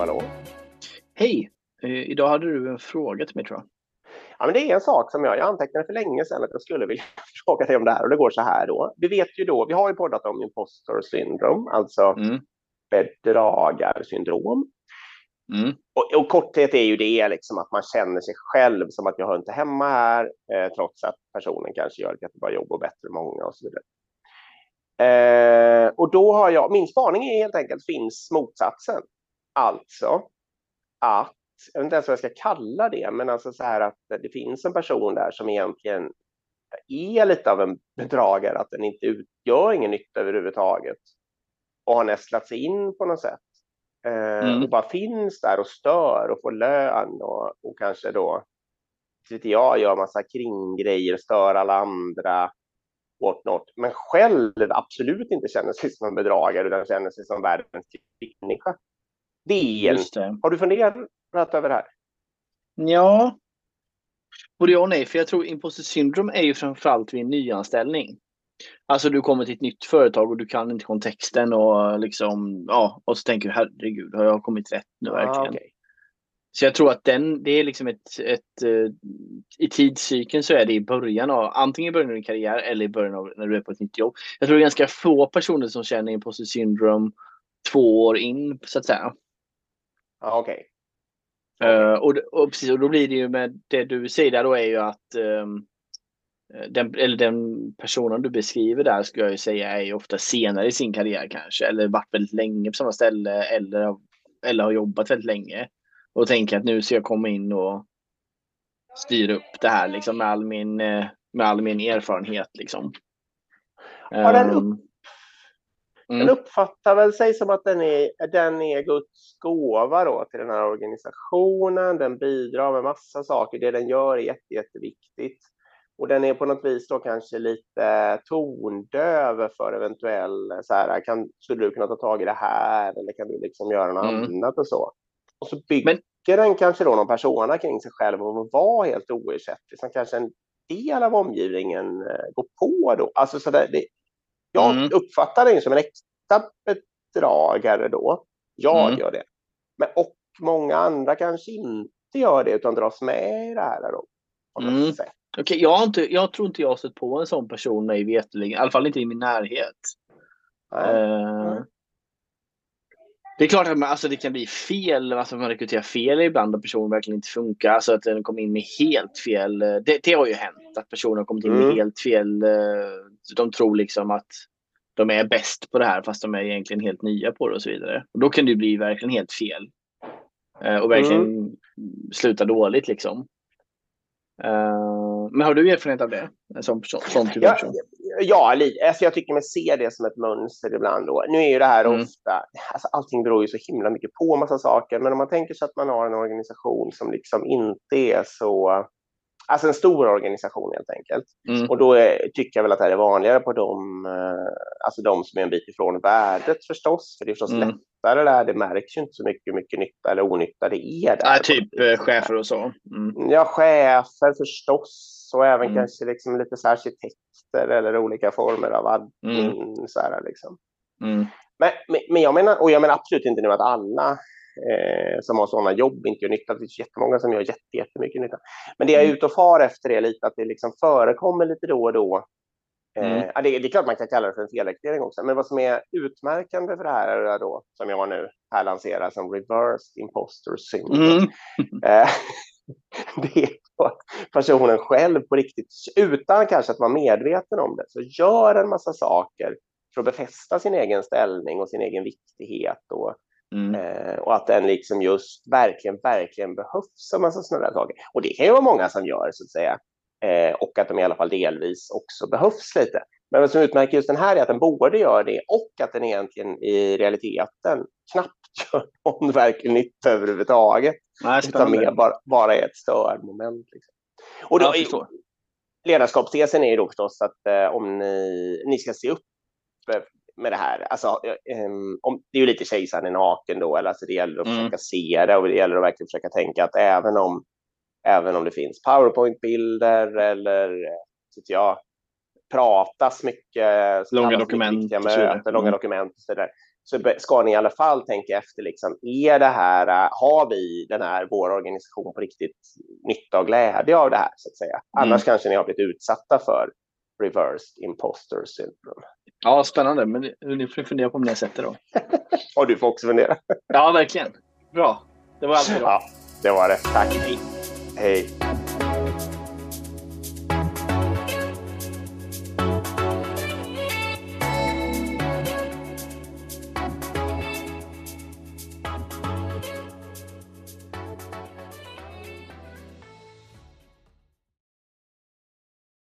hallå. Hej! Eh, idag hade du en fråga till mig tror jag. Ja, men det är en sak som jag, jag antecknade för länge sedan att jag skulle vilja fråga dig om det här och det går så här då. Vi vet ju då, vi har ju poddat om imposter syndrome, alltså mm. bedragarsyndrom. Mm. Och, och korthet är ju det liksom att man känner sig själv som att jag hör inte hemma här, eh, trots att personen kanske gör ett jättebra jobb och bättre än många och så vidare. Eh, och då har jag, min spaning är helt enkelt finns motsatsen. Alltså att, jag vet inte ens vad jag ska kalla det, men alltså så här att det finns en person där som egentligen är lite av en bedragare, att den inte utgör ingen nytta överhuvudtaget och har nästlats in på något sätt. Eh, mm. Och bara finns där och stör och får lön och, och kanske då, vet jag, gör massa kringgrejer, stör alla andra whatnot, men själv absolut inte känner sig som en bedragare utan känner sig som världens människa. En... Har du funderat över det här? Ja, både ja och nej. För jag tror imposter syndrome är ju framförallt vid en nyanställning. Alltså du kommer till ett nytt företag och du kan inte kontexten och liksom, ja, och så tänker du herregud, har jag kommit rätt nu ah, verkligen? Ah, okay. Så jag tror att den, det är liksom ett, ett uh, i tidscykeln så är det i början av, antingen i början av din karriär eller i början av när du är på ett nytt jobb. Jag tror det är ganska få personer som känner imposter syndrome två år in så att säga. Ja, okej. Okay. Uh, och, och, precis, och då blir det ju med det du säger där då är ju att um, den, eller den personen du beskriver där skulle jag ju säga är ju ofta senare i sin karriär kanske eller varit väldigt länge på samma ställe eller, eller har jobbat väldigt länge och tänker att nu ska jag komma in och styra upp det här liksom med all min, eh, med all min erfarenhet liksom. Ja, den, upp, mm. den uppfattar väl sig som att den är, den är Guds gåva då till den här organisationen. Den bidrar med massa saker. Det den gör är jätte, jätteviktigt. Och den är på något vis då kanske lite tondöv för eventuell så här, kan, skulle du kunna ta tag i det här eller kan du liksom göra något mm. annat och så. Och så bygger Men... den kanske då någon persona kring sig själv och vara helt oersättlig som kanske en del av omgivningen eh, går på då. Alltså så där, det, jag mm. uppfattar den som en äkta bedragare då. Jag mm. gör det. Men, och många andra kanske inte gör det utan dras med i det här då. På något mm. sätt. Okay, jag, har inte, jag tror inte jag har stött på en sån person mig veterligen, i alla fall inte i min närhet. Uh, det är klart att man, alltså, det kan bli fel, alltså man rekryterar fel ibland och personen verkligen inte funkar. Alltså att den kommer in med helt fel. Eh, det, det har ju hänt att personer har kommit in med mm. helt fel. Eh, de tror liksom att de är bäst på det här fast de är egentligen helt nya på det och så vidare. Och då kan det bli verkligen helt fel. Och verkligen mm. sluta dåligt liksom. Uh, men har du erfarenhet av det? Som, som typ ja, ja, alltså jag tycker mig se det som ett mönster ibland. Då. Nu är ju det här mm. ofta, alltså allting beror ju så himla mycket på massa saker, men om man tänker sig att man har en organisation som liksom inte är så Alltså en stor organisation helt enkelt. Mm. Och då är, tycker jag väl att det här är vanligare på de, eh, alltså de som är en bit ifrån värdet förstås. För det är förstås mm. lättare där. Det märks ju inte så mycket hur mycket nytta eller onytta det är. Där, Nej, typ eh, chefer och så. Mm. Ja, chefer förstås. Och även mm. kanske liksom lite så arkitekter eller olika former av admin. Mm. Så här, liksom. Mm. Men, men jag menar, och jag menar absolut inte nu att alla eh, som har sådana jobb inte gör nytta. Det finns jättemånga som gör jätte, jättemycket nytta. Men det jag är mm. ute och far efter är lite att det liksom förekommer lite då och då. Eh, mm. det, det, är klart man kan kalla det för en felrekrytering också, men vad som är utmärkande för det här är då, som jag nu här lanserar som reversed imposter syndrome. Mm. Eh, det är att personen själv på riktigt, utan kanske att vara medveten om det, så gör en massa saker för att befästa sin egen ställning och sin egen viktighet och Mm. Eh, och att den liksom just verkligen, verkligen behövs som massa sådana där saker. Och det kan ju vara många som gör så att säga. Eh, och att de i alla fall delvis också behövs lite. Men vad som utmärker just den här är att den både gör det och att den egentligen i realiteten knappt gör någon verklig nytta överhuvudtaget. Nej, utan mer bara, bara är ett störmoment. Liksom. Och då, ja, ledarskapstesen är ju då förstås att eh, om ni, ni ska se upp med det här. Alltså, um, om, det är ju lite kejsaren i naken då, eller alltså det gäller att mm. försöka se det och det gäller att verkligen försöka tänka att även om, även om det finns powerpoint-bilder eller, tycker jag, pratas mycket, långa dokument, möten, långa mm. dokument och så där, så ska ni i alla fall tänka efter, liksom, är det här, har vi den här, vår organisation på riktigt nytta och glädje av det här, så att säga. Mm. Annars kanske ni har blivit utsatta för reversed imposter syndrome. Ja, spännande, men ni får fundera på om ni har sett det då. och du får också fundera. ja, verkligen. Bra. Det var allt Ja, det var det. Tack. Hej. Hej.